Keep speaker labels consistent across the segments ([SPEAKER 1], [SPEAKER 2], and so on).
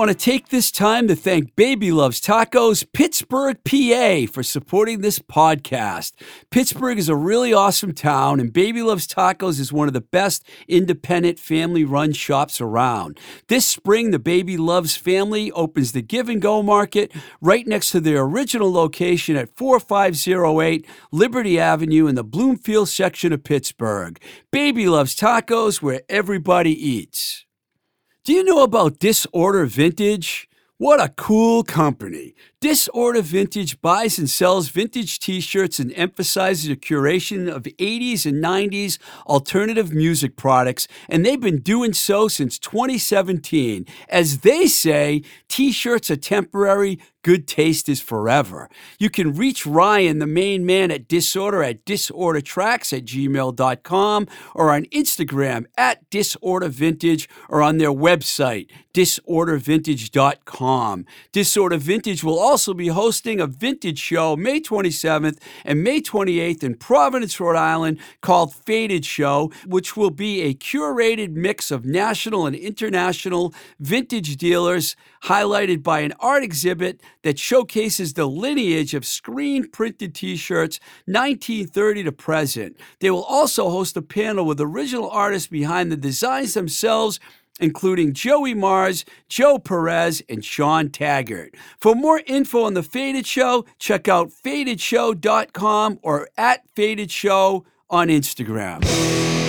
[SPEAKER 1] want to take this time to thank Baby Loves Tacos, Pittsburgh, PA, for supporting this podcast. Pittsburgh is a really awesome town, and Baby Loves Tacos is one of the best independent family run shops around. This spring, the Baby Loves family opens the Give and Go Market right next to their original location at 4508 Liberty Avenue in the Bloomfield section of Pittsburgh. Baby Loves Tacos, where everybody eats. Do you know about Disorder Vintage? What a cool company. Disorder Vintage buys and sells vintage t shirts and emphasizes the curation of 80s and 90s alternative music products, and they've been doing so since 2017. As they say, t shirts are temporary, good taste is forever. You can reach Ryan, the main man at Disorder, at disordertracks at gmail.com or on Instagram at disordervintage or on their website, disordervintage.com. Disorder Vintage will also be hosting a vintage show May 27th and May 28th in Providence, Rhode Island called Faded Show, which will be a curated mix of national and international vintage dealers highlighted by an art exhibit that showcases the lineage of screen printed t shirts 1930 to present. They will also host a panel with original artists behind the designs themselves including Joey Mars, Joe Perez, and Sean Taggart. For more info on The Faded Show, check out fadedshow.com or at Faded Show on Instagram.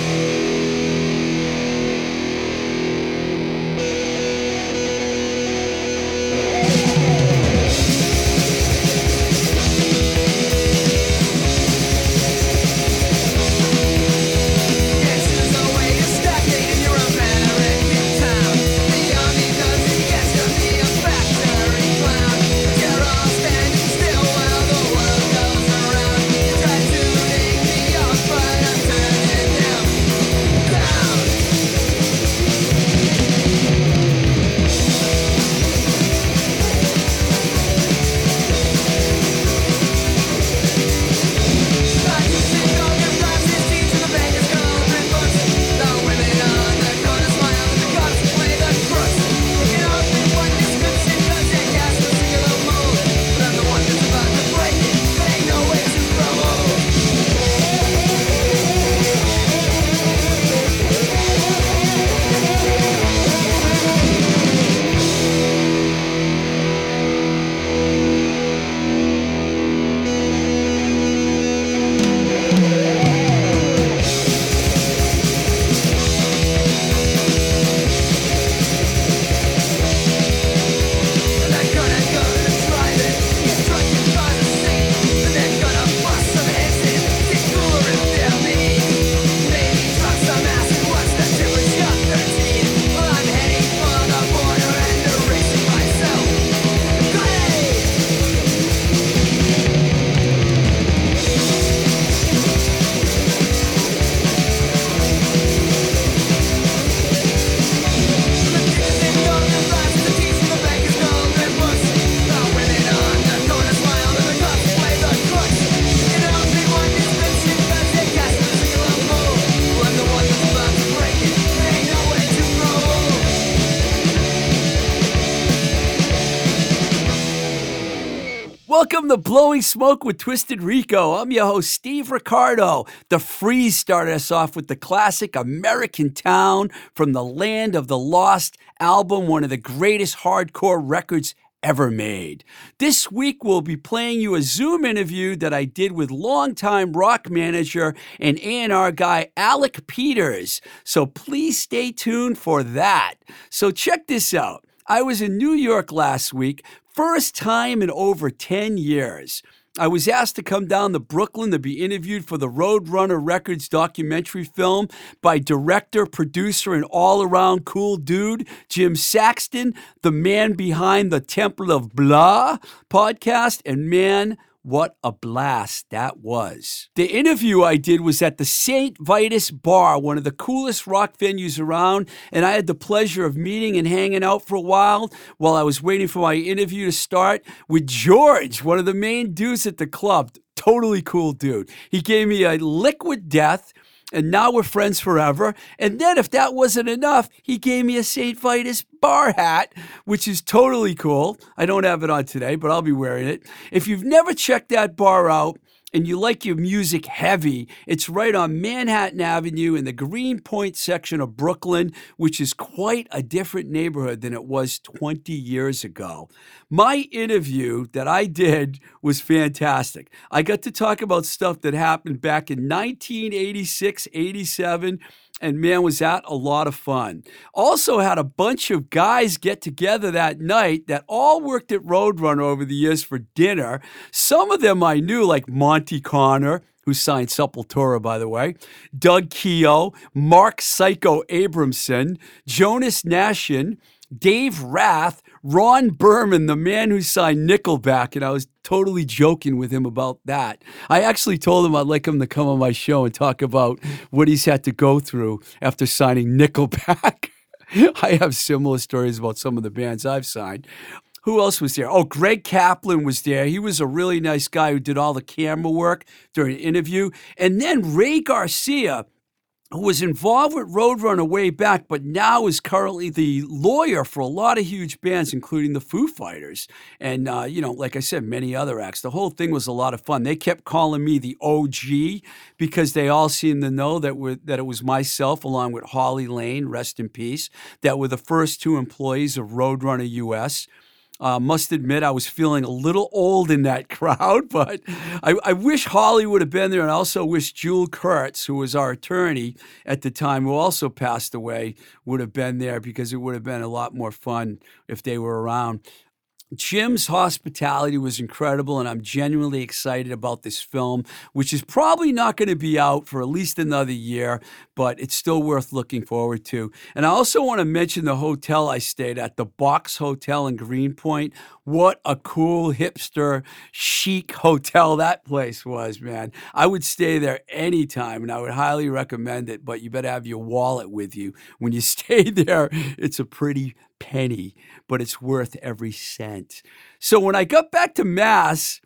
[SPEAKER 1] To Blowing Smoke with Twisted Rico. I'm your host, Steve Ricardo. The Freeze started us off with the classic American Town from the Land of the Lost album, one of the greatest hardcore records ever made. This week, we'll be playing you a Zoom interview that I did with longtime rock manager and A&R guy Alec Peters. So please stay tuned for that. So check this out. I was in New York last week First time in over 10 years. I was asked to come down to Brooklyn to be interviewed for the Roadrunner Records documentary film by director, producer, and all around cool dude, Jim Saxton, the man behind the Temple of Blah podcast, and man, what a blast that was. The interview I did was at the St. Vitus Bar, one of the coolest rock venues around, and I had the pleasure of meeting and hanging out for a while while I was waiting for my interview to start with George, one of the main dudes at the club. Totally cool dude. He gave me a liquid death and now we're friends forever. And then, if that wasn't enough, he gave me a St. Vitus bar hat, which is totally cool. I don't have it on today, but I'll be wearing it. If you've never checked that bar out, and you like your music heavy, it's right on Manhattan Avenue in the Greenpoint section of Brooklyn, which is quite a different neighborhood than it was 20 years ago. My interview that I did was fantastic. I got to talk about stuff that happened back in 1986, 87 and man, was that a lot of fun. Also, had a bunch of guys get together that night that all worked at Roadrunner over the years for dinner. Some of them I knew, like Monte Conner, who signed Sepultura, by the way, Doug Keogh, Mark Psycho Abramson, Jonas Nachsin, Dave Rath, Ron Burman, the man who signed Nickelback, and I was totally joking with him about that. I actually told him I'd like him to come on my show and talk about what he's had to go through after signing Nickelback. I have similar stories about some of the bands I've signed. Who else was there? Oh, Greg Kaplan was there. He was a really nice guy who did all the camera work during the interview. And then Ray Garcia, who was involved with Roadrunner way back, but now is currently the lawyer for a lot of huge bands, including the Foo Fighters. And, uh, you know, like I said, many other acts. The whole thing was a lot of fun. They kept calling me the OG because they all seemed to know that, we that it was myself, along with Holly Lane, rest in peace, that were the first two employees of Roadrunner US. Uh, must admit, I was feeling a little old in that crowd, but I, I, wish Holly would have been there, and I also wish Jewel Kurtz, who was our attorney at the time, who also passed away, would have been there because it would have been a lot more fun if they were around. Jim's hospitality was incredible, and I'm genuinely excited about this film, which is probably not going to be out for at least another year, but it's still worth looking forward to. And I also want to mention the hotel I stayed at, the Box Hotel in Greenpoint. What a cool, hipster, chic hotel that place was, man. I would stay there anytime, and I would highly recommend it, but you better have your wallet with you. When you stay there, it's a pretty penny, but it's worth every cent. So when I got back to Mass,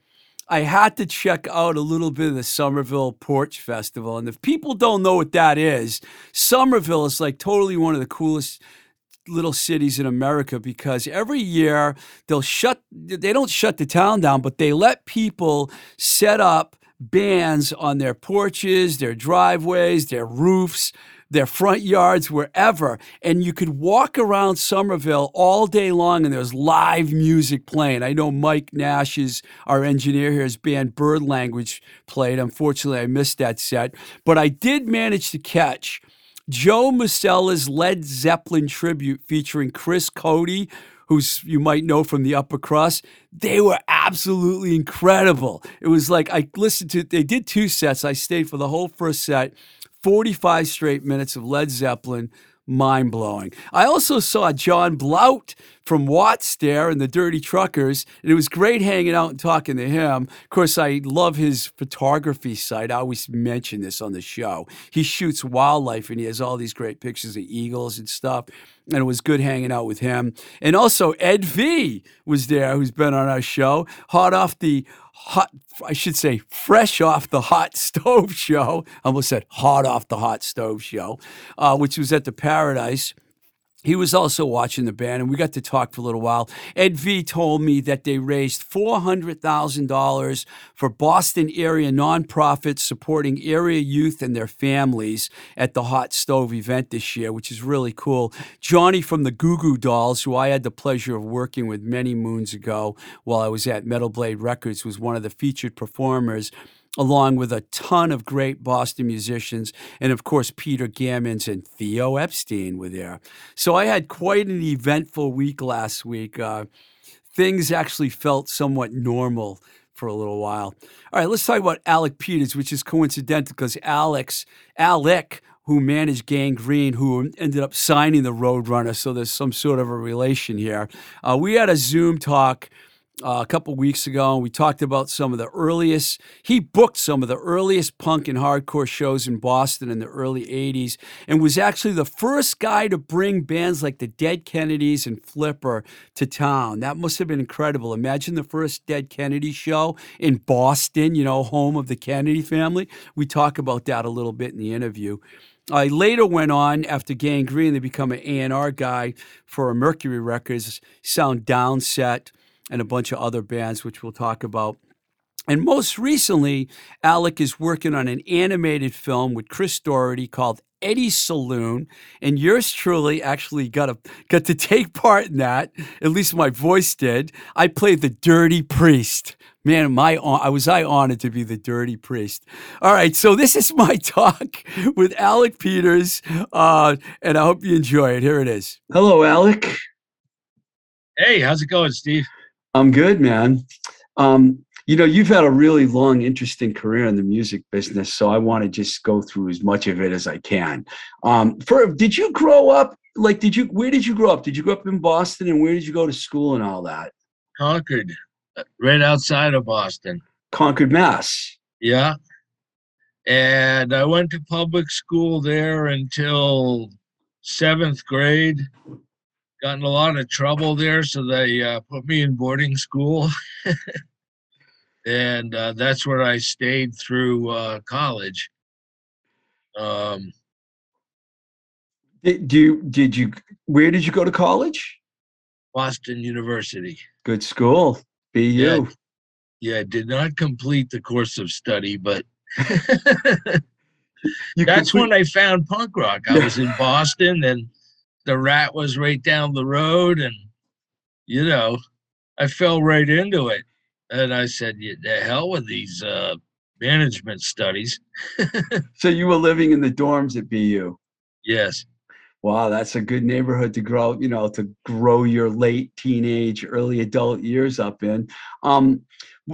[SPEAKER 1] I had to check out a little bit of the Somerville Porch Festival. And if people don't know what that is, Somerville is like totally one of the coolest little cities in America because every year they'll shut they don't shut the town down, but they let people set up bands on their porches, their driveways, their roofs their front yards, wherever. And you could walk around Somerville all day long and there's live music playing. I know Mike Nash is our engineer here. Band Bird Language played. Unfortunately, I missed that set. But I did manage to catch Joe Masella's Led Zeppelin tribute featuring Chris Cody, who's you might know from the upper crust. They were absolutely incredible. It was like I listened to they did two sets. I stayed for the whole first set 45 straight minutes of Led Zeppelin. Mind blowing. I also saw John Blout from Watts there and the Dirty Truckers, and it was great hanging out and talking to him. Of course, I love his photography site. I always mention this on the show. He shoots wildlife and he has all these great pictures of eagles and stuff and it was good hanging out with him. And also Ed V was there, who's been on our show, hot off the hot, I should say, fresh off the hot stove show. I almost said hot off the hot stove show, uh, which was at the Paradise. He was also watching the band, and we got to talk for a little while. Ed V told me that they raised $400,000 for Boston area nonprofits supporting area youth and their families at the Hot Stove event this year, which is really cool. Johnny from the Goo Goo Dolls, who I had the pleasure of working with many moons ago while I was at Metal Blade Records, was one of the featured performers along with a ton of great Boston musicians. And of course, Peter Gammons and Theo Epstein were there. So I had quite an eventful week last week. Uh, things actually felt somewhat normal for a little while. All right, let's talk about Alec Peters, which is coincidental because Alex, Alec, who managed Gang Green, who ended up signing the Roadrunner. So there's some sort of a relation here. Uh, we had a Zoom talk uh, a couple weeks ago, and we talked about some of the earliest. He booked some of the earliest punk and hardcore shows in Boston in the early '80s, and was actually the first guy to bring bands like the Dead Kennedys and Flipper to town. That must have been incredible. Imagine the first Dead Kennedy show in Boston, you know, home of the Kennedy family. We talk about that a little bit in the interview. I later went on after Gang Green to become an A&R guy for Mercury Records, Sound Downset, and a bunch of other bands, which we'll talk about. And most recently, Alec is working on an animated film with Chris Doherty called Eddie's Saloon, and yours truly actually got a, got to take part in that. At least my voice did. I played the dirty priest. Man, my I was I honored to be the dirty priest. All right, so this is my talk with Alec Peters, uh, and I hope you enjoy it. Here it is. Hello, Alec.
[SPEAKER 2] Hey, how's it going, Steve?
[SPEAKER 1] I'm good, man. Um, you know, you've had a really long, interesting career in the music business, so I want to just go through as much of it as I can. Um, for did you grow up like did you where did you grow up? Did you grow up in Boston and where did you go to school and all that?
[SPEAKER 2] Concord, uh, right outside of Boston.
[SPEAKER 1] Concord, Mass.
[SPEAKER 2] Yeah. And I went to public school there until seventh grade got in a lot of trouble there, so they uh, put me in boarding school, and uh, that's where I stayed through uh, college. Um,
[SPEAKER 1] did you did you where did you go to college?
[SPEAKER 2] Boston University.
[SPEAKER 1] Good school. BU.
[SPEAKER 2] Yeah, yeah did not complete the course of study, but that's complete- when I found punk rock. I was in Boston and the rat was right down the road and you know i fell right into it. And i said the hell with these uh, management studies.
[SPEAKER 1] So you were living in the dorms at bu
[SPEAKER 2] yes.
[SPEAKER 1] Wow that's a good neighborhood to grow you know to grow your late teenage early adult years up in. Um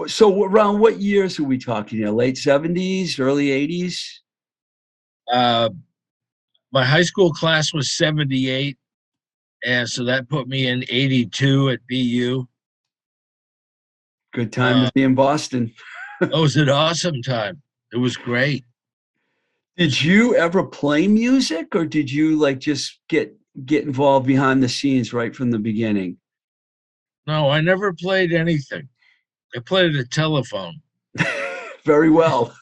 [SPEAKER 1] so around what years are we talking here? Late 70s early 80s
[SPEAKER 2] uh my high school class was 78 and so that put me in 82 at bu
[SPEAKER 1] good time uh, to be in boston.
[SPEAKER 2] it was an awesome time. It was great.
[SPEAKER 1] Did you ever play music or did you like just get get involved behind the scenes right from the beginning?
[SPEAKER 2] No i never played anything. I played a telephone.
[SPEAKER 1] Very well.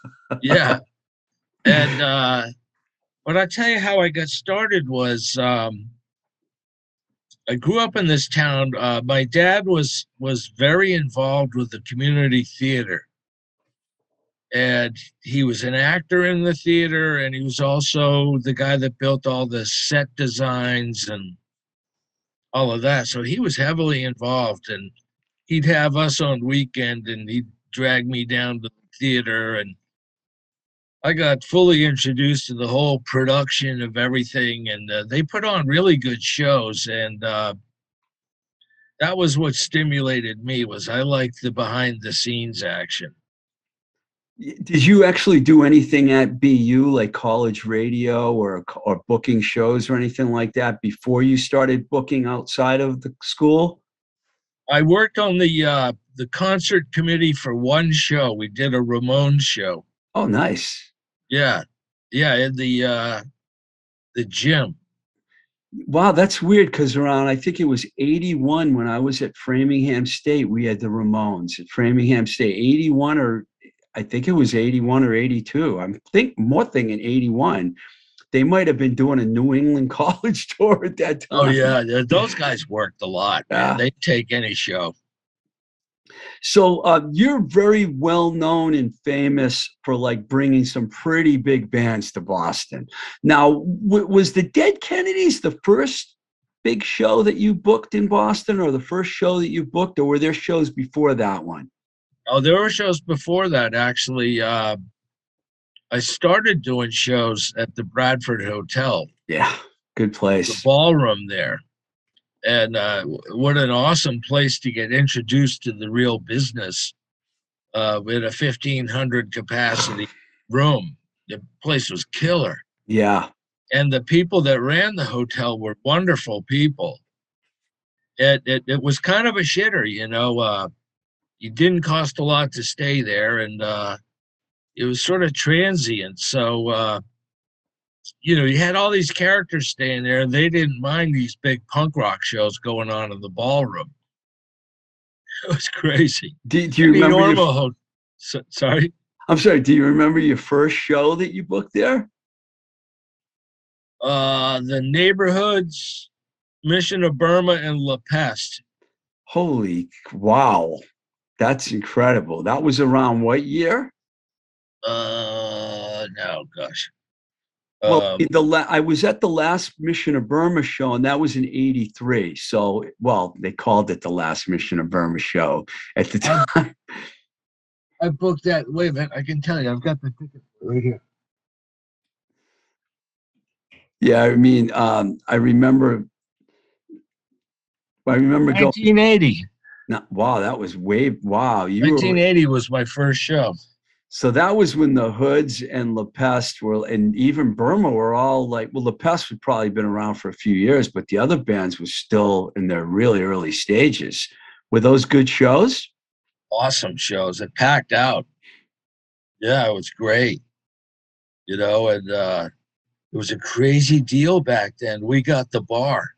[SPEAKER 2] Yeah. And uh but I'll tell you how I got started was um, I grew up in this town. Uh, my dad was was very involved with the community theater, and he was an actor in the theater, and he was also the guy that built all the set designs and all of that. So he was heavily involved, and he'd have us on weekend, and he'd drag me down to the theater and I got fully introduced to the whole production of everything, and uh, they put on really good shows, and uh, that was what stimulated me. Was I liked the behind the scenes action.
[SPEAKER 1] Did you actually do anything at BU, like college radio or or booking shows or anything like that, before you started booking outside of the school?
[SPEAKER 2] I worked on the uh, the concert committee for one show. We did a Ramones show.
[SPEAKER 1] Oh, nice.
[SPEAKER 2] Yeah, yeah, in the uh, the gym.
[SPEAKER 1] Wow, that's weird because around I think it was 81 when I was at Framingham State, we had the Ramones at Framingham State. 81 or I think it was 81 or 82. I'm think more thinking 81. They might have been doing a New England college tour at that
[SPEAKER 2] oh, time. Oh yeah, those guys worked a lot. Man. Yeah. They take any show.
[SPEAKER 1] So uh, you're very well known and famous for like bringing some pretty big bands to Boston. Now, w- was the Dead Kennedys the first big show that you booked in Boston, or the first show that you booked, or were there shows before that one?
[SPEAKER 2] Oh, there were shows before that actually. Uh, I started doing shows at the Bradford Hotel.
[SPEAKER 1] Yeah, good place.
[SPEAKER 2] The ballroom there and uh, what an awesome place to get introduced to the real business uh, in a 1500 capacity room. The place was killer.
[SPEAKER 1] Yeah.
[SPEAKER 2] And the people that ran the hotel were wonderful people. It, it, it was kind of a shitter you know uh, it didn't cost a lot to stay there, and uh, it was sort of transient. So uh, you know, you had all these characters staying there, and they didn't mind these big punk rock shows going on in the ballroom. It was crazy.
[SPEAKER 1] Do, do you remember? Your,
[SPEAKER 2] so, sorry.
[SPEAKER 1] I'm sorry. Do you remember your first show that you booked there?
[SPEAKER 2] Uh, the neighborhoods, Mission of Burma, and La Peste.
[SPEAKER 1] Holy wow, that's incredible. That was around what year?
[SPEAKER 2] Uh, no, gosh.
[SPEAKER 1] Well, um, the la- I was at the last Mission of Burma show, and that was in '83. So, well, they called it the last Mission of Burma show at the time. I,
[SPEAKER 2] I booked that. Wait a minute, I can tell you, I've got the ticket right here.
[SPEAKER 1] Yeah, I mean, um, I remember. I remember
[SPEAKER 2] 1980. Going,
[SPEAKER 1] no, wow, that was way wow.
[SPEAKER 2] You 1980 were, was my first show.
[SPEAKER 1] So that was when the Hoods and La Peste were, and even Burma were all like, well, La Peste had probably been around for a few years, but the other bands were still in their really early stages. Were those good shows?
[SPEAKER 2] Awesome shows. It packed out. Yeah, it was great. You know, and uh, it was a crazy deal back then. We got the bar.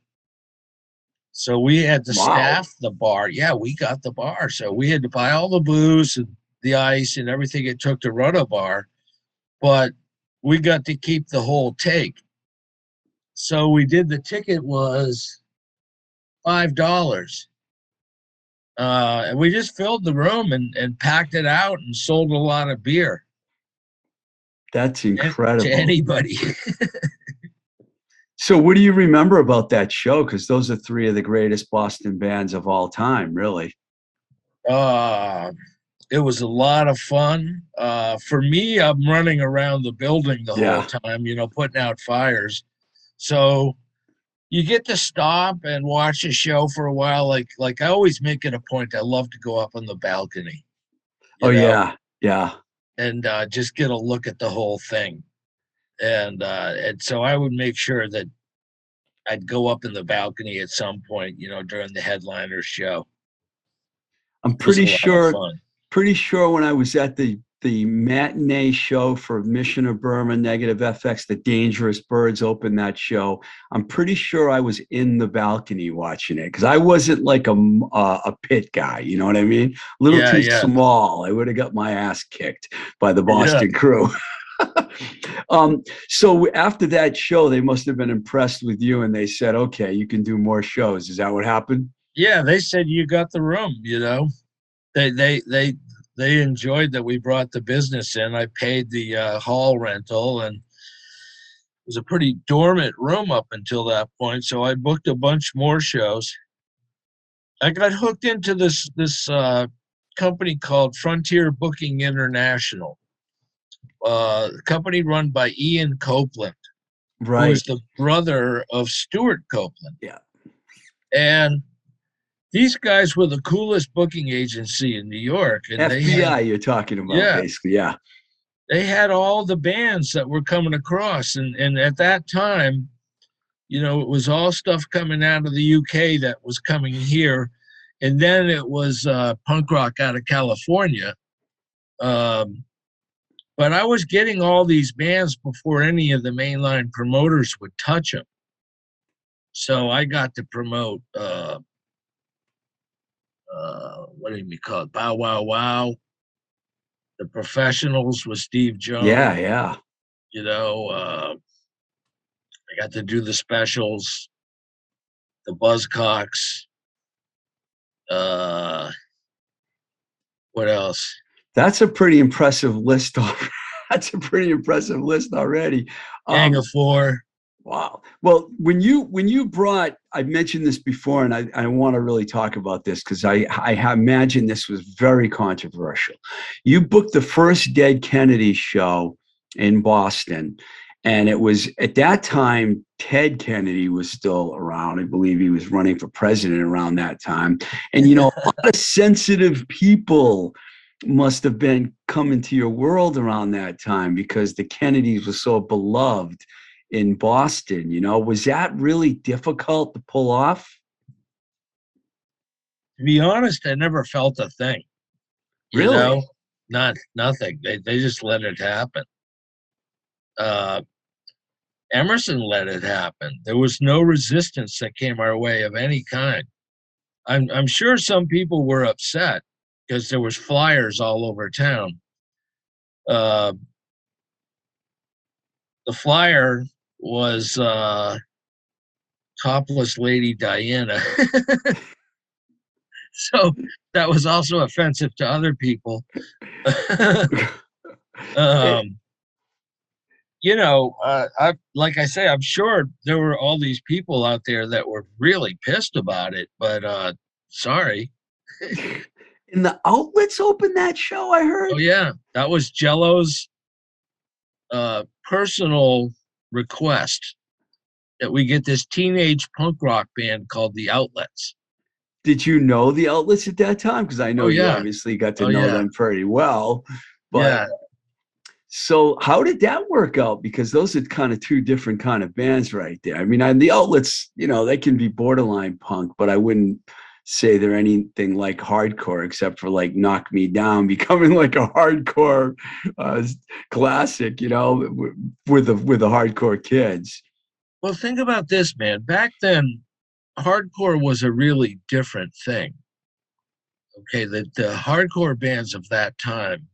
[SPEAKER 2] So we had to wow. staff the bar. Yeah, we got the bar. So we had to buy all the booze and the ice and everything it took to run a bar, but we got to keep the whole take. So we did the ticket was five dollars. Uh, and we just filled the room and, and packed it out and sold a lot of beer.
[SPEAKER 1] That's incredible.
[SPEAKER 2] To anybody.
[SPEAKER 1] so what do you remember about that show? Because those are three of the greatest Boston bands of all time, really.
[SPEAKER 2] Uh it was a lot of fun. Uh, for me, I'm running around the building the yeah. whole time, you know, putting out fires. So you get to stop and watch a show for a while. Like like I always make it a point. I love to go up on the balcony.
[SPEAKER 1] Oh know, yeah, yeah.
[SPEAKER 2] And uh, just get a look at the whole thing. And uh, and so I would make sure that I'd go up in the balcony at some point, you know, during the headliner show.
[SPEAKER 1] I'm pretty sure pretty sure when I was at the the matinee show for Mission of Burma Negative FX, the Dangerous Birds opened that show. I'm pretty sure I was in the balcony watching it because I wasn't like a uh, a pit guy. You know what I mean? A little yeah, too yeah. small. I would have got my ass kicked by the Boston yeah. crew. um, so after that show, they must have been impressed with you, and they said, "Okay, you can do more shows." Is that what happened?
[SPEAKER 2] Yeah, they said you got the room. You know they they they they enjoyed that we brought the business in. I paid the uh, hall rental and it was a pretty dormant room up until that point. So I booked a bunch more shows. I got hooked into this this uh, company called Frontier Booking International, uh, a company run by Ian Copeland,
[SPEAKER 1] right?
[SPEAKER 2] Who's the brother of Stewart Copeland.
[SPEAKER 1] Yeah,
[SPEAKER 2] and these guys were the coolest booking agency in New York.
[SPEAKER 1] And FBI, had, you're talking about, yeah, basically, yeah.
[SPEAKER 2] They had all the bands that were coming across, and and at that time, you know, it was all stuff coming out of the UK that was coming here, and then it was uh, punk rock out of California. Um, but I was getting all these bands before any of the mainline promoters would touch them. So I got to promote uh, uh, what do you call it? Bow Wow Wow. The Professionals with Steve Jones.
[SPEAKER 1] Yeah, yeah.
[SPEAKER 2] You know, uh, I got to do the specials, the Buzzcocks. Uh, what else?
[SPEAKER 1] That's a pretty impressive list. That's a pretty impressive list already.
[SPEAKER 2] Gang um, of Four.
[SPEAKER 1] Wow. Well, when you when you brought, I've mentioned this before, and I, I want to really talk about this because I I imagine this was very controversial. You booked the first Dead Kennedy show in Boston, and it was at that time Ted Kennedy was still around. I believe he was running for president around that time, and you know a lot of sensitive people must have been coming to your world around that time because the Kennedys were so beloved in Boston. You know, was that really difficult to pull off?
[SPEAKER 2] To be honest, I never felt a thing. You
[SPEAKER 1] Really?
[SPEAKER 2] know? Not nothing. They they just let it happen. Uh Emerson let it happen. There was no resistance that came our way of any kind. I'm I'm sure some people were upset because there was flyers all over town. Uh, the flyer was uh, topless lady Diana. so that was also offensive to other people. um, you know, uh, I like I say, I'm sure there were all these people out there that were really pissed about it, but uh, sorry.
[SPEAKER 1] And the outlets opened that show, I heard.
[SPEAKER 2] Oh yeah, that was Jello's uh, personal request that we get this teenage punk rock band called the Outlets.
[SPEAKER 1] Did you know the outlets at that time? Because I know
[SPEAKER 2] Oh,
[SPEAKER 1] you obviously got to
[SPEAKER 2] Oh,
[SPEAKER 1] know
[SPEAKER 2] yeah.
[SPEAKER 1] them pretty well. But
[SPEAKER 2] yeah,
[SPEAKER 1] so how did that work out? Because those are kind of two different kind of bands right there. I mean, and the outlets, you know, they can be borderline punk, but I wouldn't say they're anything like hardcore except for like knock me down becoming like a hardcore uh, classic you know with the with the hardcore kids
[SPEAKER 2] Well, think about this, man. Back then, hardcore was a really different thing. Okay, the, the hardcore bands of that time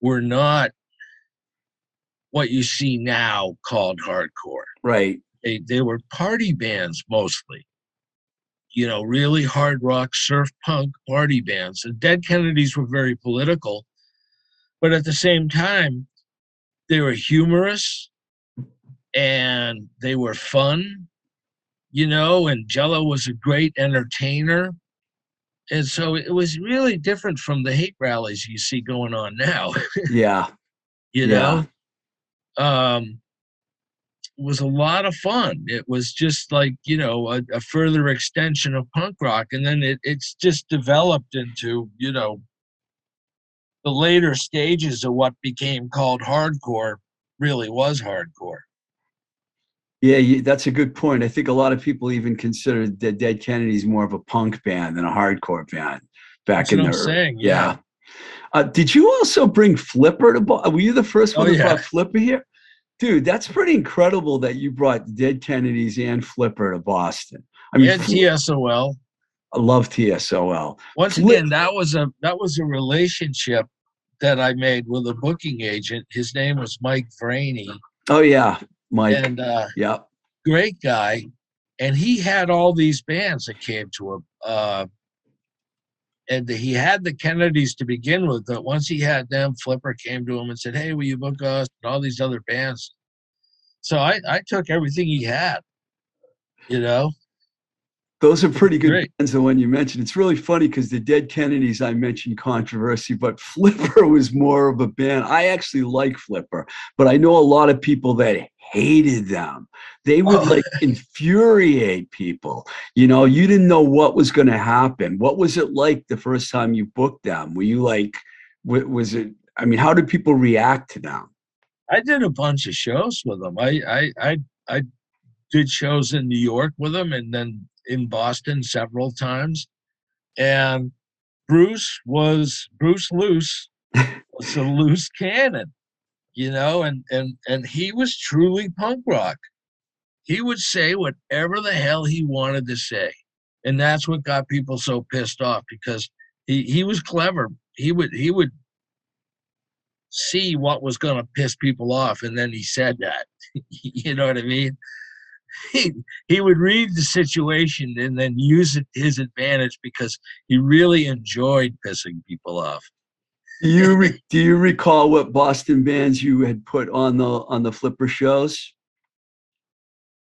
[SPEAKER 2] were not what you see now called hardcore.
[SPEAKER 1] right
[SPEAKER 2] They, they were party bands mostly. You know, really hard rock, surf punk party bands. The Dead Kennedys were very political, but at the same time, they were humorous and they were fun, you know, and Jello was a great entertainer. And so it was really different from the hate rallies you see going on now,
[SPEAKER 1] yeah
[SPEAKER 2] you
[SPEAKER 1] Yeah.
[SPEAKER 2] know? Um was a lot of fun. It was just like, you know, a, a further extension of punk rock. And then it, it's just developed into, you know, the later stages of what became called hardcore really was hardcore.
[SPEAKER 1] yeah you, that's a good point i think a lot of people even consider the dead kennedys more of a punk band than a hardcore band back
[SPEAKER 2] That's
[SPEAKER 1] in
[SPEAKER 2] what
[SPEAKER 1] the
[SPEAKER 2] I'm saying.
[SPEAKER 1] yeah. Uh, did you also bring Flipper to? Bo- Were you the first one
[SPEAKER 2] Oh,
[SPEAKER 1] to
[SPEAKER 2] yeah.
[SPEAKER 1] brought Flipper here? Dude, that's pretty incredible that you brought Dead Kennedys and Flipper to Boston. I mean,
[SPEAKER 2] and TSOL.
[SPEAKER 1] I love TSOL.
[SPEAKER 2] Once
[SPEAKER 1] Flip-
[SPEAKER 2] again, that was a that was a relationship that I made with a booking agent. His name was Mike Vraney,
[SPEAKER 1] Oh yeah, Mike.
[SPEAKER 2] and uh,
[SPEAKER 1] yeah,
[SPEAKER 2] great guy. And he had all these bands that came to him. Uh, and he had the Kennedys to begin with, but once he had them, Flipper came to him and said, "Hey, will you book us?" And all these other bands. So I I took everything he had. You know,
[SPEAKER 1] those are pretty good
[SPEAKER 2] Great.
[SPEAKER 1] bands. The one you mentioned. It's really funny because the Dead Kennedys I mentioned controversy, but Flipper was more of a band. I actually like Flipper, but I know a lot of people that hated them. They would like infuriate people. You know, you didn't know what was going to happen. What was it like the first time you booked them? Were you like, was it? I mean, how did people react to them?
[SPEAKER 2] I did a bunch of shows with them. I I I I did shows in New York with them, and then in Boston several times. And Bruce was Bruce Loose was a loose cannon, you know, and and and he was truly punk rock. He would say whatever the hell he wanted to say, and that's what got people so pissed off because he he was clever. He would he would see what was going to piss people off and then he said that you know what i mean he, he would read the situation and then use it his advantage because he really enjoyed pissing people off
[SPEAKER 1] Do you re- do you recall what Boston bands you had put on the on the Flipper shows?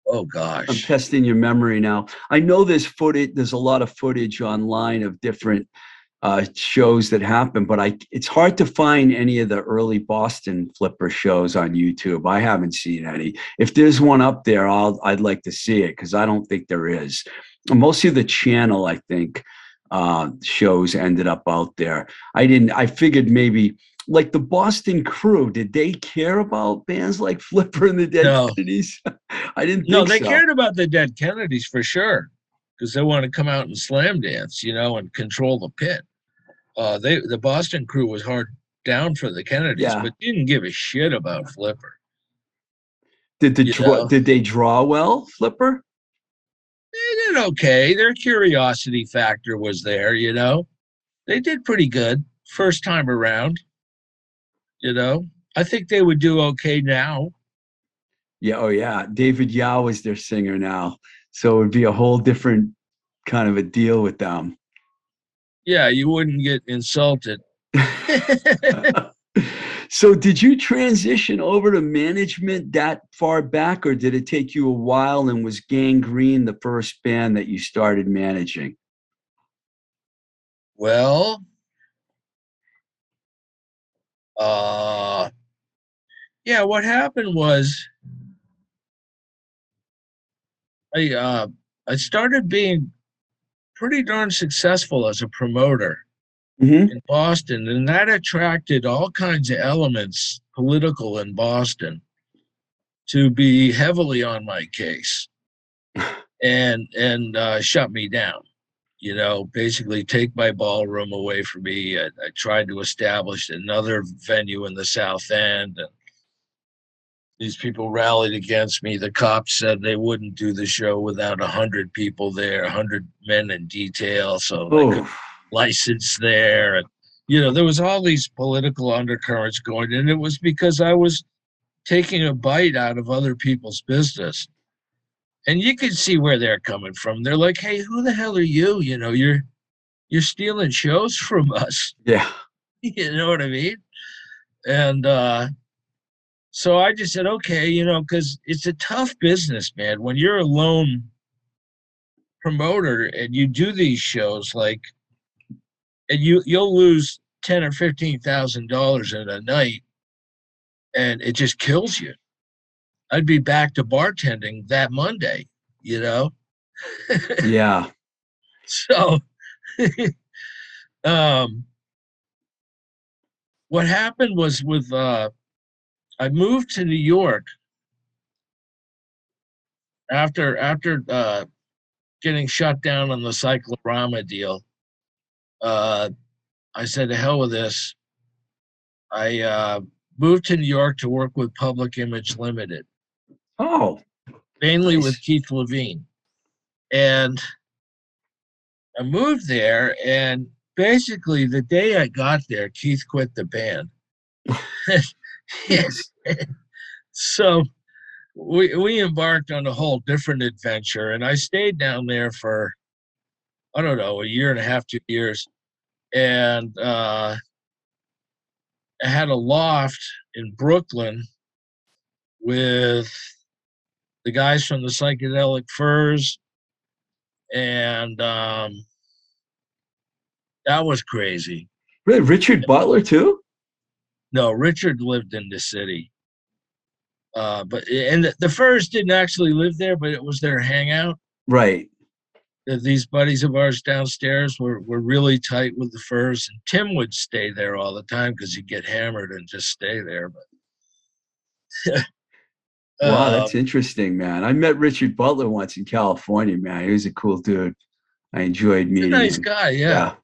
[SPEAKER 2] oh gosh.
[SPEAKER 1] I'm testing your memory now. I know there's footage. There's a lot of footage online of different uh, shows that happen, but I it's hard to find any of the early Boston Flipper shows on YouTube. I haven't seen any. If there's one up there, I'll I'd like to see it because I don't think there is. Mostly the channel, I think, uh, shows ended up out there. I didn't. I figured maybe. Like the Boston Crew, did they care about bands like Flipper and the Dead
[SPEAKER 2] No.
[SPEAKER 1] Kennedys? I didn't think
[SPEAKER 2] no they
[SPEAKER 1] so.
[SPEAKER 2] cared about the dead kennedys for sure because they want to come out and slam dance you know and control the pit uh, they the Boston crew was hard down for the Kennedys,
[SPEAKER 1] Yeah.
[SPEAKER 2] but didn't give a shit about Flipper.
[SPEAKER 1] Did the
[SPEAKER 2] You
[SPEAKER 1] draw,
[SPEAKER 2] know.
[SPEAKER 1] did they draw well, Flipper?
[SPEAKER 2] Eh, they did okay. Their curiosity factor was there, you know. They did pretty good first time around. You know, I think they would do okay now.
[SPEAKER 1] Yeah, oh yeah. David Yow is their singer now. So it would be a whole different kind of a deal with them.
[SPEAKER 2] Yeah, you wouldn't get insulted.
[SPEAKER 1] so did you transition over to management that far back or did it take you a while and was Gang Green the first band that you started managing?
[SPEAKER 2] Well, uh, yeah, what happened was I uh, I started being pretty darn successful as a promoter
[SPEAKER 1] mm-hmm.
[SPEAKER 2] in Boston, and that attracted all kinds of elements political in Boston to be heavily on my case and and uh, shut me down. You know, basically take my ballroom away from me. I, I tried to establish another venue in the South End, and these people rallied against me. The cops said they wouldn't do the show without a hundred people there, a hundred men in detail. So they could license there and you know there was all these political undercurrents going and it was because i was taking a bite out of other people's business. And you can see where they're coming from. They're like hey who the hell are you? You know you're you're stealing shows from us.
[SPEAKER 1] Yeah.
[SPEAKER 2] You know what i mean? And uh so i just said okay you know because it's a tough business man. When you're a lone promoter and you do these shows like and you you'll lose ten or fifteen thousand dollars in a night and it just kills you. I'd be back to bartending that monday you know?
[SPEAKER 1] Yeah.
[SPEAKER 2] So um what happened was with uh i moved to new york after after uh getting shut down on the cyclorama deal uh i said to hell with this i uh moved to new york to work with public image limited
[SPEAKER 1] oh
[SPEAKER 2] mainly
[SPEAKER 1] Nice.
[SPEAKER 2] with Keith Levene. And I moved there, and basically the day I got there, Keith quit the band. yes. so we we embarked on a whole different adventure, and I stayed down there for I don't know a year and a half, two years, and uh, I had a loft in Brooklyn with the guys from the psychedelic furs and um that was crazy.
[SPEAKER 1] Really? Richard butler too?
[SPEAKER 2] No richard lived in the city. Uh but and the, the furs didn't actually live there but it was their hangout.
[SPEAKER 1] Right
[SPEAKER 2] these buddies of ours downstairs were, were really tight with the furs. And tim would stay there all the time because he'd get hammered and just stay there but
[SPEAKER 1] wow
[SPEAKER 2] Uh,
[SPEAKER 1] that's interesting man. I met richard butler once in california man. He was a cool dude. I enjoyed
[SPEAKER 2] he's a
[SPEAKER 1] meeting
[SPEAKER 2] nice
[SPEAKER 1] him.
[SPEAKER 2] guy yeah.
[SPEAKER 1] yeah.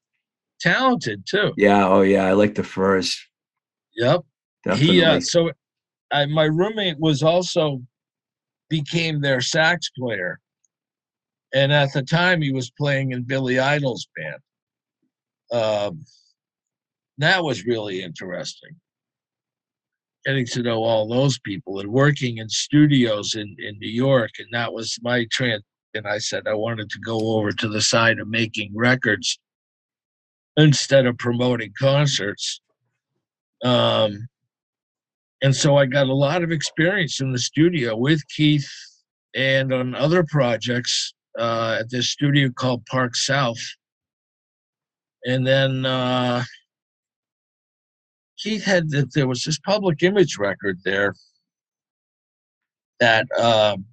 [SPEAKER 2] Talented too.
[SPEAKER 1] Yeah oh yeah. I like the furs.
[SPEAKER 2] Yep.
[SPEAKER 1] Definitely
[SPEAKER 2] he uh, so I, my roommate was also became their sax player and at the time he was playing in billy idol's band. Um, that was really interesting. Getting to know all those people and working in studios in, in new york and that was my trend and i said i wanted to go over to the side of making records instead of promoting concerts. Um, and so I got a lot of experience in the studio with Keith and on other projects uh, at this studio called Park South. And then uh, Keith had that there was this public image record there that um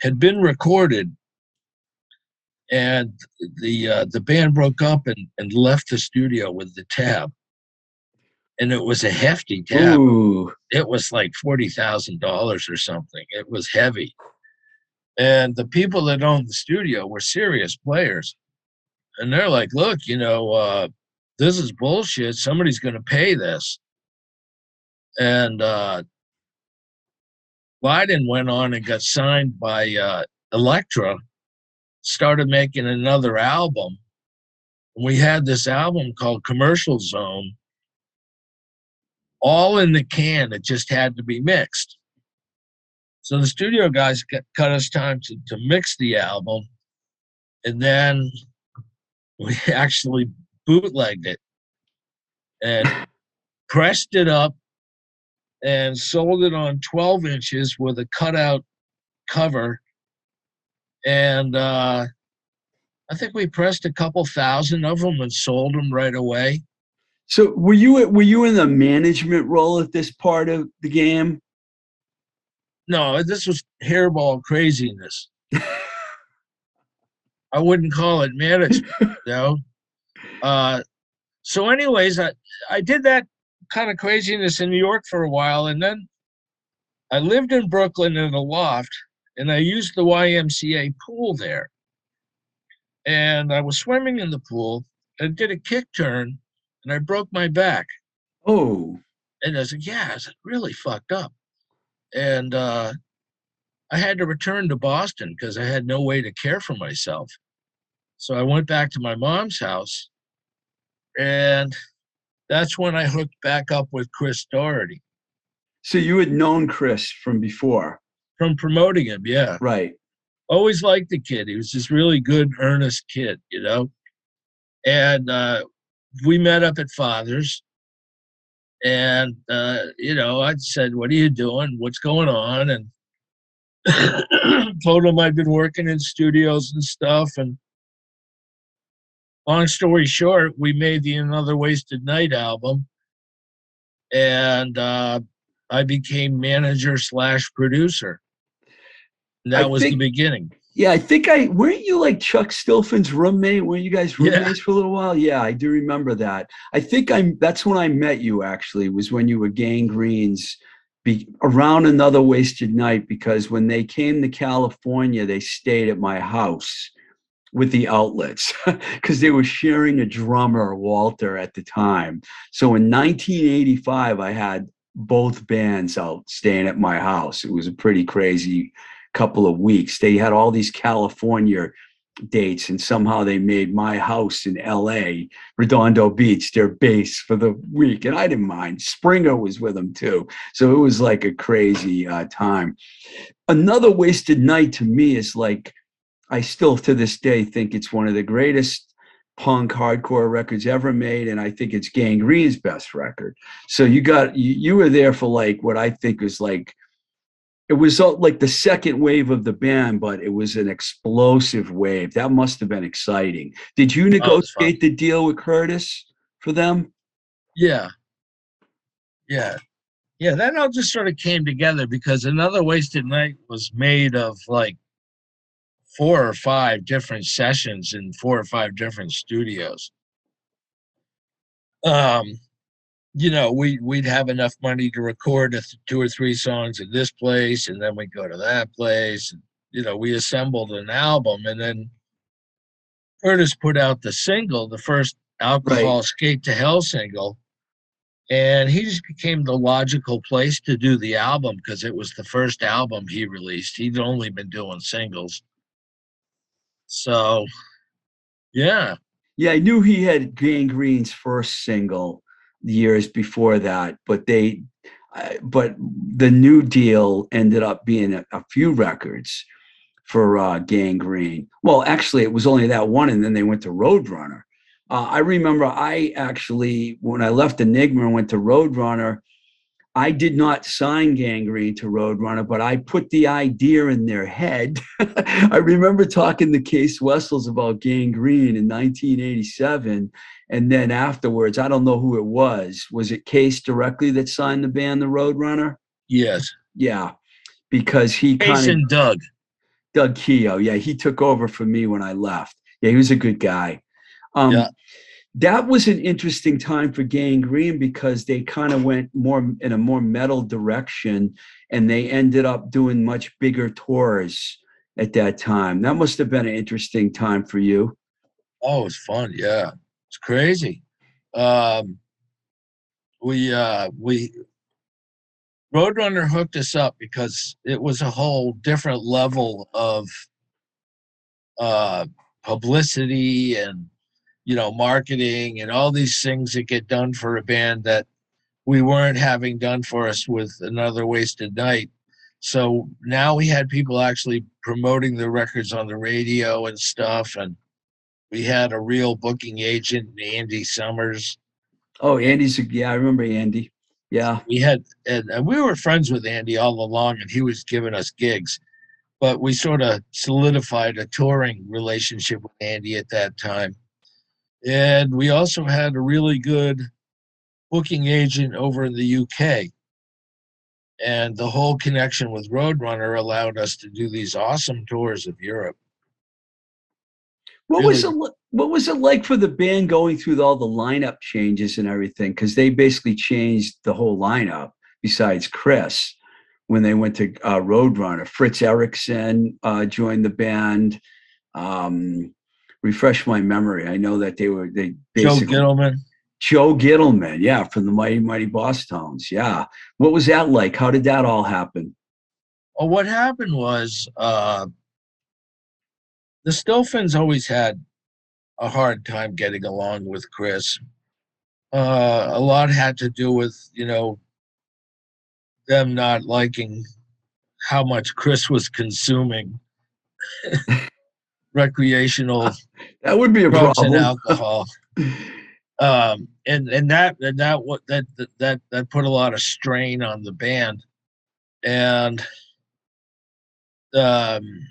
[SPEAKER 2] had been recorded, and the uh, the band broke up and, and left the studio with the tab, and it was a hefty tab.
[SPEAKER 1] Ooh,
[SPEAKER 2] it was like forty thousand dollars or something. It was heavy, and the people that owned the studio were serious players, and they're like, "Look, you know, uh, this is bullshit. Somebody's going to pay this. And uh, Lydon went on and got signed by uh, Elektra, started making another album. We had this album called Commercial Zone, all in the can. It just had to be mixed. So the studio guys cut us time to, to mix the album. And then we actually bootlegged it and pressed it up and sold it on 12 inches with a cutout cover. And uh, I think we pressed a couple thousand of them and sold them right away.
[SPEAKER 1] So were you were you in the management role at this part of the game?
[SPEAKER 2] No, this was hairball craziness. I wouldn't call it management, though. Uh, so, anyways, I I did that kind of craziness in New York for a while, and then I lived in Brooklyn in a loft, and I used the YMCA pool there. And I was swimming in the pool and did a kick turn, and I broke my back.
[SPEAKER 1] Oh.
[SPEAKER 2] And I said, "Yeah, it's really fucked up." And uh, I had to return to Boston because I had no way to care for myself. So I went back to my mom's house, and that's when I hooked back up with Chris Doherty.
[SPEAKER 1] So you had known Chris from before?
[SPEAKER 2] From promoting him, yeah.
[SPEAKER 1] Right.
[SPEAKER 2] Always liked the kid. He was this really good, earnest kid, you know? And uh, we met up at Father's. And, uh, you know, I said, What are you doing? What's going on? And told him I'd been working in studios and stuff. And long story short, we made the Another Wasted Night album, and uh, I became manager slash producer. That I was think, the beginning.
[SPEAKER 1] Yeah, I think I weren't you like Chuck Stilphen's roommate? Were you guys roommates yeah. for a little while? Yeah, I do remember that. I think I'm. That's when I met you. Actually, was when you were Gang Greens. Be, around another wasted night because when they came to California, they stayed at my house with the outlets because they were sharing a drummer, Walter, at the time. So in 1985, I had both bands out staying at my house. It was a pretty crazy couple of weeks. They had all these California dates, and somehow they made my house in LA, Redondo Beach, their base for the week. And I didn't mind. Springer was with them too. So it was like a crazy uh, time. Another wasted night to me is like, I still to this day think it's one of the greatest punk hardcore records ever made, and I think it's Gang Green's best record. So you got you, you were there for like what I think was like it was like the second wave of the band, but it was an explosive wave. That must have been exciting. Did you negotiate the deal with Curtis for them?
[SPEAKER 2] Yeah. Yeah. Yeah, that all just sort of came together because another wasted night was made of like four or five different sessions in four or five different studios. Um, you know, we we'd have enough money to record th- two or three songs at this place, and then we'd go to that place. And, you know, we assembled an album, and then Curtis put out the single, the first alcohol right. skate to hell single, and he just became the logical place to do the album because it was the first album he released. He'd only been doing singles. So, yeah.
[SPEAKER 1] Yeah, I knew he had Gang Green's first single years before that, but they, uh, but the New Deal ended up being a, a few records for uh, Gang Green. Well, actually, it was only that one, and then they went to Roadrunner. Uh, I remember I actually, when I left Enigma and went to Roadrunner, I did not sign Gang Green to Roadrunner, but I put the idea in their head. I remember talking to Cees Wessels about Gang Green in 1987. And then afterwards, I don't know who it was. Was it Cees directly that signed the band, the Roadrunner?
[SPEAKER 2] Yes.
[SPEAKER 1] Yeah. Because he kind
[SPEAKER 2] of. Doug.
[SPEAKER 1] Doug Keogh. Yeah. He took over for me when I left. Yeah. He was a good guy. Um, yeah that was an interesting time for Gang Green because they kind of went more in a more metal direction and they ended up doing much bigger tours at that time. That must have been an interesting time for you.
[SPEAKER 2] Oh, it was fun. Yeah. It's crazy. um, we uh, we Roadrunner hooked us up because it was a whole different level of uh, publicity and you know marketing and all these things that get done for a band that we weren't having done for us with another wasted night so now we had people actually promoting the records on the radio and stuff and we had a real booking agent andy summers.
[SPEAKER 1] Oh andy's yeah i remember andy. Yeah.
[SPEAKER 2] We had and, and we were friends with andy all along and he was giving us gigs. But we sort of solidified a touring relationship with andy at that time. And we also had a really good booking agent over in the uk and the whole connection with Roadrunner allowed us to do these awesome tours of Europe.
[SPEAKER 1] What really. was it? What was it like for the band going through all the lineup changes and everything? Because they basically changed the whole lineup. Besides Chris, when they went to uh, Roadrunner, Fritz Erickson uh, joined the band. Um, refresh my memory. I know that they were they
[SPEAKER 2] basically Joe Gittleman.
[SPEAKER 1] Joe Gittleman, yeah, from the Mighty Mighty Bosstones. Yeah. What was that like? How did that all happen?
[SPEAKER 2] Well, what happened was uh, the Stilphens always had a hard time getting along with Chris. Uh, a lot had to do with, you know, them not liking how much Chris was consuming recreational
[SPEAKER 1] that would be a problem.
[SPEAKER 2] and alcohol. um, and and that and that what that that that put a lot of strain on the band, and um,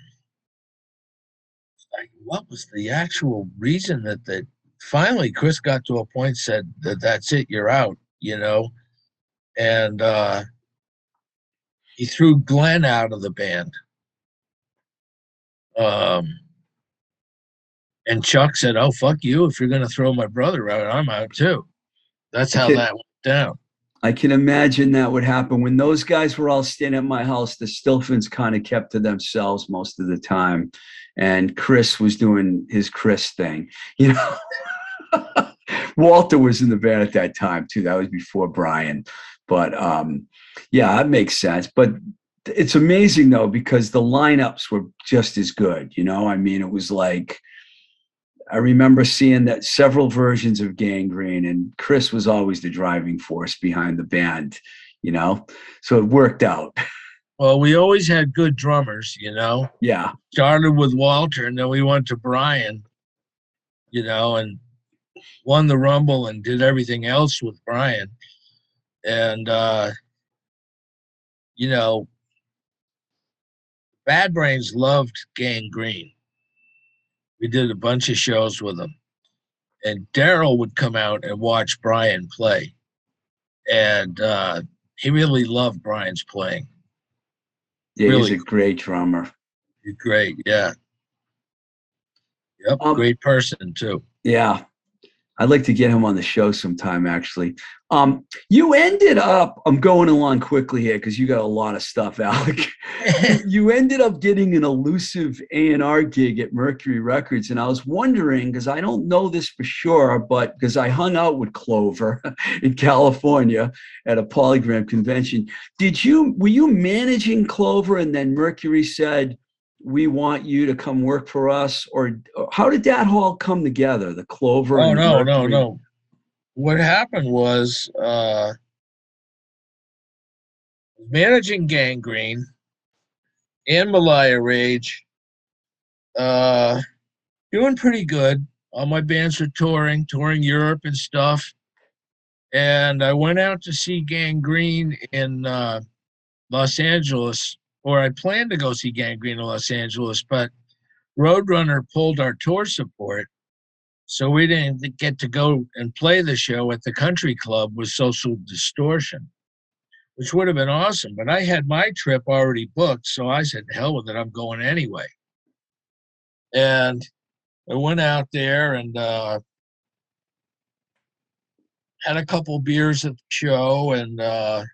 [SPEAKER 2] like what was the actual reason that that finally Chris got to a point said that that's it, you're out, you know, and uh, he threw Glenn out of the band. Um, and Chuck said, "Oh fuck you! If you're going to throw my brother out, I'm out too." That's how that went down.
[SPEAKER 1] I can imagine that would happen when those guys were all staying at my house. The Stilphens kind of kept to themselves most of the time, and Chris was doing his Chris thing. You know, Walter was in the band at that time too. That was before Brian, but um, yeah, that makes sense. But it's amazing though because the lineups were just as good. You know, I mean, it was like I remember seeing that several versions of Gang Green, and Chris was always the driving force behind the band, you know? So it worked out.
[SPEAKER 2] Well, we always had good drummers, you know?
[SPEAKER 1] Yeah.
[SPEAKER 2] Started with Walter, and then we went to Brian, you know, and won the Rumble and did everything else with Brian. And, uh, you know, Bad Brains loved Gang Green we did a bunch of shows with them. And Darryl would come out and watch Brian play. And uh, he really loved Brian's playing.
[SPEAKER 1] Yeah, really he's a great drummer.
[SPEAKER 2] Great, yeah. Yep, um, great person too.
[SPEAKER 1] Yeah. I'd like to get him on the show sometime, actually. Um, you ended up, I'm going along quickly here because you got a lot of stuff, Alec. you ended up getting an elusive A&R gig at Mercury Records. And I was wondering, because I don't know this for sure, but because I hung out with Clover in California at a polygram convention. Did you, were you managing Clover and then Mercury said, we want you to come work for us or how did that all come together the clover
[SPEAKER 2] oh no Mercury? no no. What happened was uh managing Gang Green and malaya rage uh doing pretty good. All my bands are touring touring europe and stuff. And i went out to see Gang Green in uh los angeles or I planned to go see Gang Green in Los Angeles, but Roadrunner pulled our tour support. So we didn't get to go and play the show at the country club with Social Distortion, which would have been awesome. But I had my trip already booked. So I said, hell with it, I'm going anyway. And I went out there and uh, had a couple beers at the show and uh,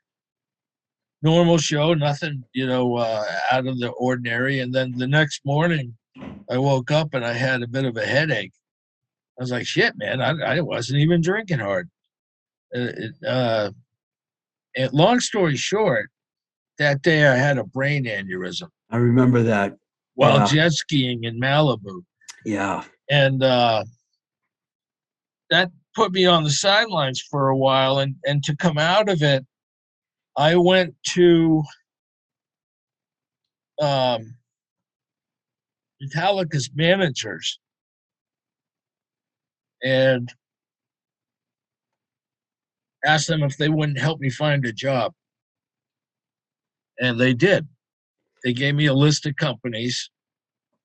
[SPEAKER 2] normal show, nothing, you know, uh, out of the ordinary. And then the next morning, I woke up and I had a bit of a headache. I was like, shit, man, I, I wasn't even drinking hard. Uh, it, uh, and long story short, that day I had a brain aneurysm
[SPEAKER 1] I remember that.
[SPEAKER 2] while
[SPEAKER 1] Yeah.
[SPEAKER 2] jet skiing in Malibu.
[SPEAKER 1] Yeah.
[SPEAKER 2] and uh, that put me on the sidelines for a while. And and to come out of it, I went to um, Metallica's managers, and asked them if they wouldn't help me find a job, and they did. They gave me a list of companies.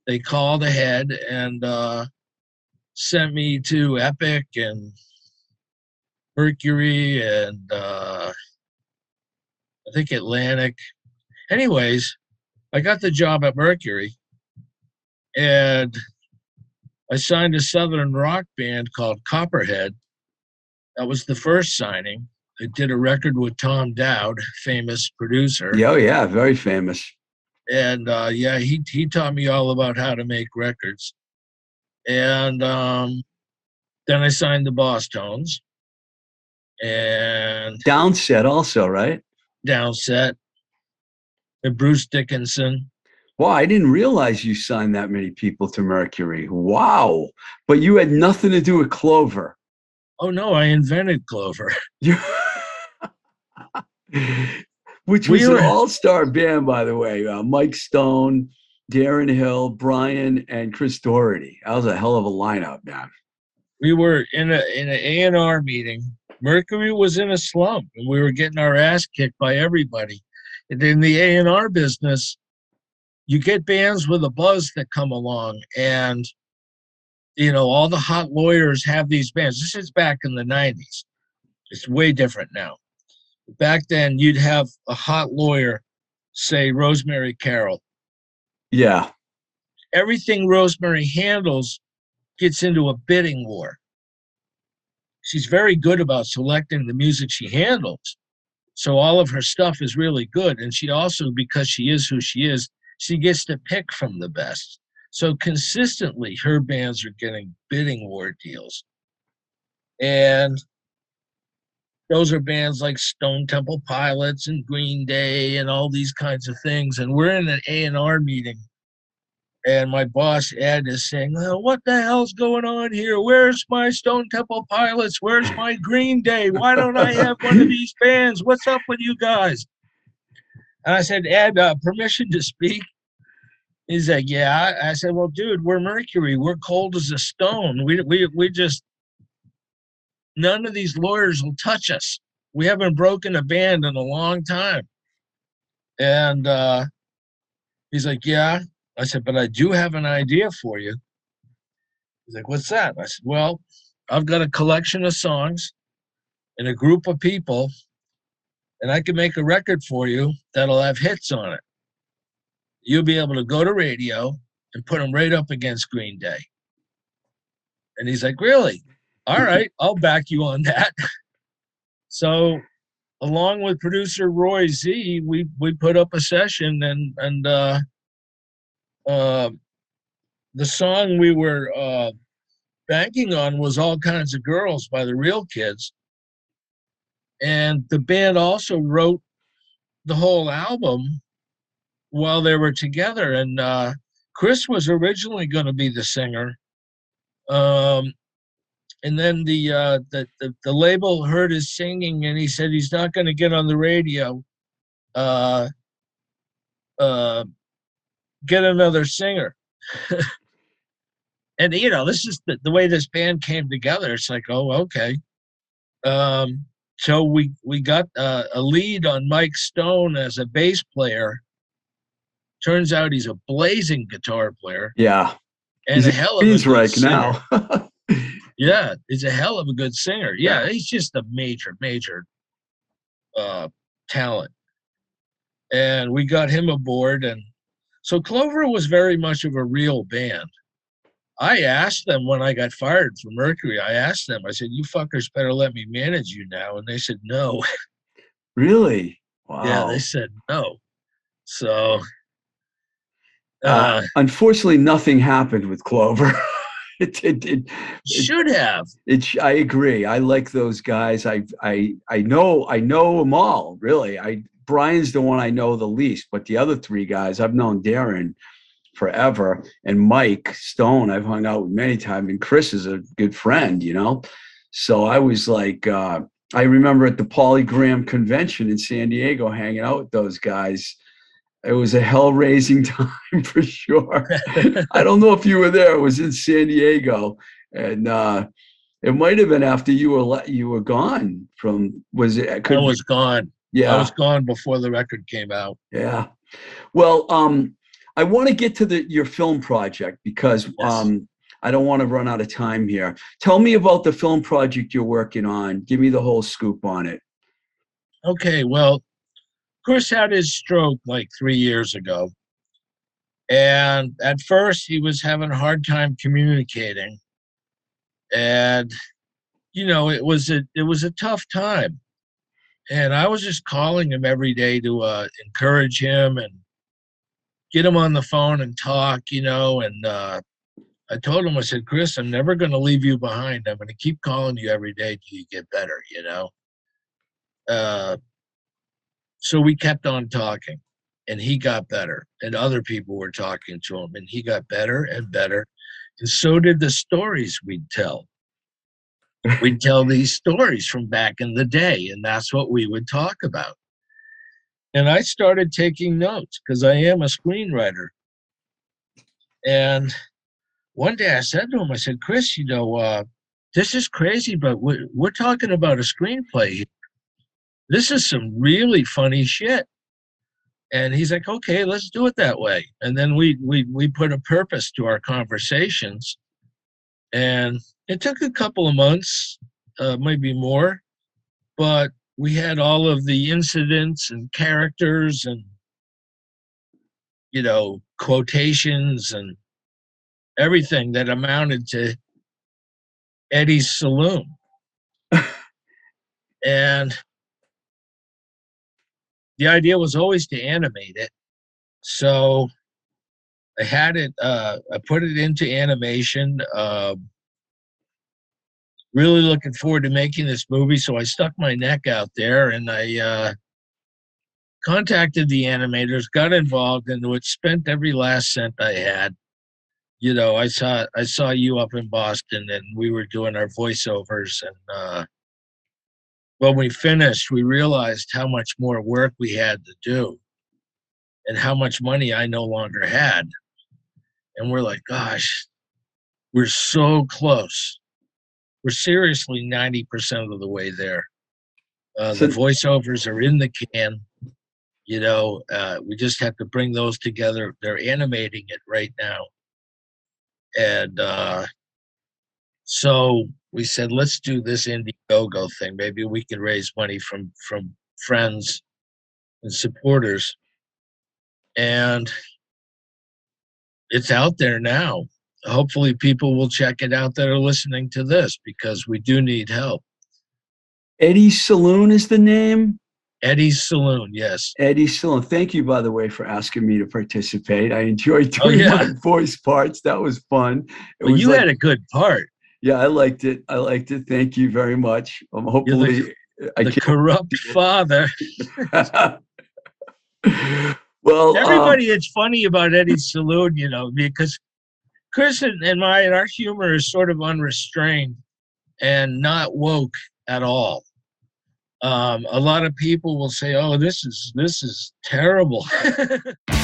[SPEAKER 2] They called ahead and uh, sent me to Epic and Mercury and uh, I think Atlantic. Anyways, I got the job at Mercury and I signed a southern rock band called Copperhead. That was the first signing. I did a record with Tom Dowd, famous producer
[SPEAKER 1] Yeah, oh, yeah, very famous.
[SPEAKER 2] and uh, yeah, he he taught me all about how to make records. And um, then I signed the Bosstones and
[SPEAKER 1] Downset also, right?
[SPEAKER 2] Downset and Bruce Dickinson.
[SPEAKER 1] Wow, I didn't realize you signed that many people to Mercury. Wow. But you had nothing to do with Clover.
[SPEAKER 2] Oh no, I invented Clover.
[SPEAKER 1] Which
[SPEAKER 2] We
[SPEAKER 1] was
[SPEAKER 2] were-
[SPEAKER 1] an all-star band, by the way. Uh, Mike Stone, Darren Hill, Brian, and Chris Doherty. That was a hell of a lineup, man.
[SPEAKER 2] We were in a in an A and R meeting. Mercury was in a slump, and we were getting our ass kicked by everybody. And in the A and R business, you get bands with a buzz that come along, and you know all the hot lawyers have these bands. This is back in the '90s. It's way different now. Back then, you'd have a hot lawyer, say Rosemary Carroll.
[SPEAKER 1] Yeah.
[SPEAKER 2] Everything Rosemary handles gets into a bidding war. She's very good about selecting the music she handles. So all of her stuff is really good. And she also, because she is who she is, she gets to pick from the best. So consistently, her bands are getting bidding war deals. And those are bands like Stone Temple Pilots and Green Day and all these kinds of things. And we're in an A&R meeting and my boss Ed is saying, well, "What the hell's going on here? Where's my Stone Temple Pilots? Where's my Green Day? Why don't I have one of these bands? What's up with you guys?" And I said, "Ed, uh, permission to speak." He's like, "Yeah." I said, "Well, dude, we're Mercury. We're cold as a stone. We we we just none of these lawyers will touch us. We haven't broken a band in a long time." And uh, he's like, "Yeah." I said, but I do have an idea for you. He's like, what's that? I said, well, I've got a collection of songs and a group of people, and I can make a record for you that'll have hits on it. You'll be able to go to radio and put them right up against Green Day. And he's like, really? All right, I'll back you on that. so, along with producer Roy Z, we we put up a session and and uh, uh, the song we were uh, banking on was All Kinds of Girls by the Real Kids. And the band also wrote the whole album while they were together. And uh, Chris was originally going to be the singer. Um, and then the, uh, the, the the label heard his singing and he said he's not going to get on the radio. Uh, uh, get another singer. and you know, this is the, the way this band came together. It's like, oh, okay. Um, so we we got uh, a lead on Mike Stone as a bass player. Turns out he's a blazing guitar player
[SPEAKER 1] Yeah.
[SPEAKER 2] and
[SPEAKER 1] He's
[SPEAKER 2] a hell of a good
[SPEAKER 1] Queensryche
[SPEAKER 2] singer.
[SPEAKER 1] now.
[SPEAKER 2] Yeah, he's a hell of a good singer. Yeah, he's just a major, major uh, talent. And we got him aboard, and so Clover was very much of a real band. I asked them when I got fired from Mercury. I asked them. I said, "You fuckers better let me manage you now," and they said no.
[SPEAKER 1] really? Wow.
[SPEAKER 2] Yeah, they said no. So,
[SPEAKER 1] Uh,
[SPEAKER 2] uh,
[SPEAKER 1] unfortunately, nothing happened with Clover. it, it, it,
[SPEAKER 2] Should have.
[SPEAKER 1] it, I agree. I like those guys. I, I, I know, I know them all. Really, I Brian's the one I know the least, but the other three guys I've known Darren forever, and Mike Stone I've hung out with many times, and Chris is a good friend. You know, so I was like, uh, I remember at the Polygram convention in San Diego, hanging out with those guys. It was a hell raising time for sure. I don't know if you were there. It was in San Diego, and uh, it might have been after you were le- you were gone from. Was it?
[SPEAKER 2] I
[SPEAKER 1] Could be-
[SPEAKER 2] was gone. I was gone before the record came out.
[SPEAKER 1] yeah. Well, um, I want to get to the your film project because
[SPEAKER 2] Yes.
[SPEAKER 1] um, I don't want to run out of time here. Tell me about the film project you're working on. Give me the whole scoop on it.
[SPEAKER 2] Okay, well, Chris had his stroke like three years ago. And at first, he was having a hard time communicating. And, you know, it was a it was a tough time. And I was just calling him every day to uh, encourage him and get him on the phone and talk, you know. And uh, I told him, I said, Chris, I'm never going to leave you behind. I'm going to keep calling you every day till you get better, you know. Uh, so we kept on talking and he got better and other people were talking to him and he got better and better and so did the stories we'd tell. We'd tell these stories from back in the day and that's what we would talk about. And i started taking notes because i am a screenwriter. And one day i said to him i said chris you know uh, this is crazy but we're, we're talking about a screenplay here this is some really funny shit. And he's like okay let's do it that way. And then we we we put a purpose to our conversations. And it took a couple of months uh, maybe more but we had all of the incidents and characters and you know quotations and everything that amounted to eddie's saloon. And the idea was always to animate it. So I had it, uh, I put it into animation. Um, really looking forward to making this movie. So I stuck my neck out there and I uh, contacted the animators, got involved and it, spent every last cent I had. You know, I saw I saw you up in Boston, and we were doing our voiceovers, and uh, when we finished, we realized how much more work we had to do and how much money I no longer had. And we're like, gosh, we're so close. We're seriously 90% of the way there. Uh, the voiceovers are in the can. You know, uh, we just have to bring those together. They're animating it right now. And uh, so we said, let's do this Indiegogo thing. Maybe we can raise money from from friends and supporters. And it's out there now. Hopefully, people will check it out that are listening to this because we do need help.
[SPEAKER 1] Eddie Saloon is the name.
[SPEAKER 2] Eddie Saloon, yes.
[SPEAKER 1] Eddie Saloon. Thank you, by the way, for asking me to participate. I enjoyed oh, doing
[SPEAKER 2] Oh, yeah.
[SPEAKER 1] my voice parts. That was fun. It
[SPEAKER 2] Well,
[SPEAKER 1] was
[SPEAKER 2] you
[SPEAKER 1] like-
[SPEAKER 2] had a good part.
[SPEAKER 1] Yeah, I liked it. I liked it. Thank you very much. Um, hopefully, I
[SPEAKER 2] The
[SPEAKER 1] can.
[SPEAKER 2] corrupt father.
[SPEAKER 1] well, um,
[SPEAKER 2] Everybody, it's funny about Eddie's Saloon, you know, because Chris and, and my our humor is sort of unrestrained and not woke at all. Um, a lot of people will say, "Oh, this is this is terrible."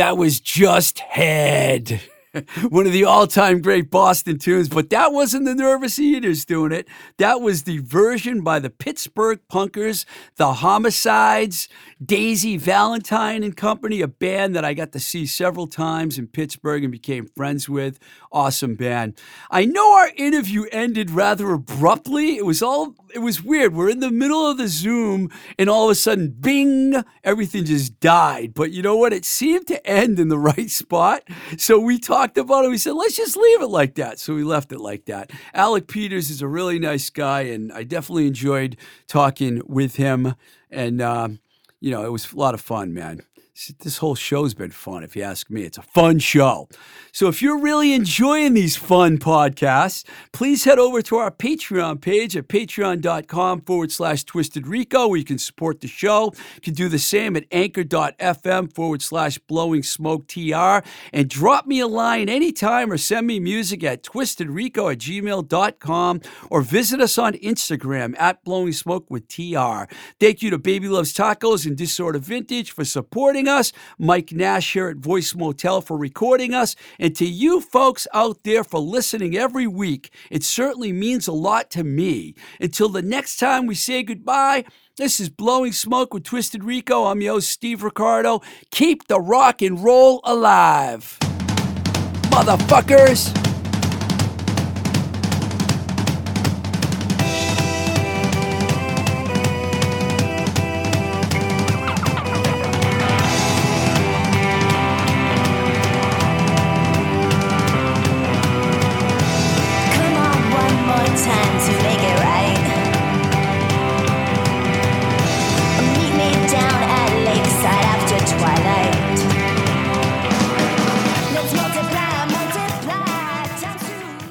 [SPEAKER 1] That was just head. One of the all time great Boston tunes, but that wasn't the Nervous Eaters doing it. That was the version by the Pittsburgh Punkers, the Homicides, Daisy Valentine and Company, a band that I got to see several times in Pittsburgh and became friends with. Awesome band. I know our interview ended rather abruptly. It was all, it was weird. We're in the middle of the Zoom and all of a sudden, bing, everything just died. But you know what? It seemed to end in the right spot. So we talked about it. We said, let's just leave it like that. So we left it like that. Alec Peters is a really nice guy, and I definitely enjoyed talking with him. And, um, you know, it was a lot of fun, man. This whole show's been fun, if you ask me. It's a fun show. So, if you're really enjoying these fun podcasts, please head over to our Patreon page at patreon.com forward slash twisted rico, where you can support the show. You can do the same at anchor.fm forward slash blowing smoke tr. And drop me a line anytime or send me music at twistedrico at gmail.com or visit us on Instagram at blowing smoke with tr. Thank you to Baby Loves Tacos and Disorder Vintage for supporting us, Mike Nash here at Voice Motel for recording us, and to you folks out there for listening every week. It certainly means a lot to me. Until the next time we say goodbye, this is Blowing Smoke with Twisted Rico. I'm your host, Steve Ricardo. Keep the rock and roll alive. Motherfuckers!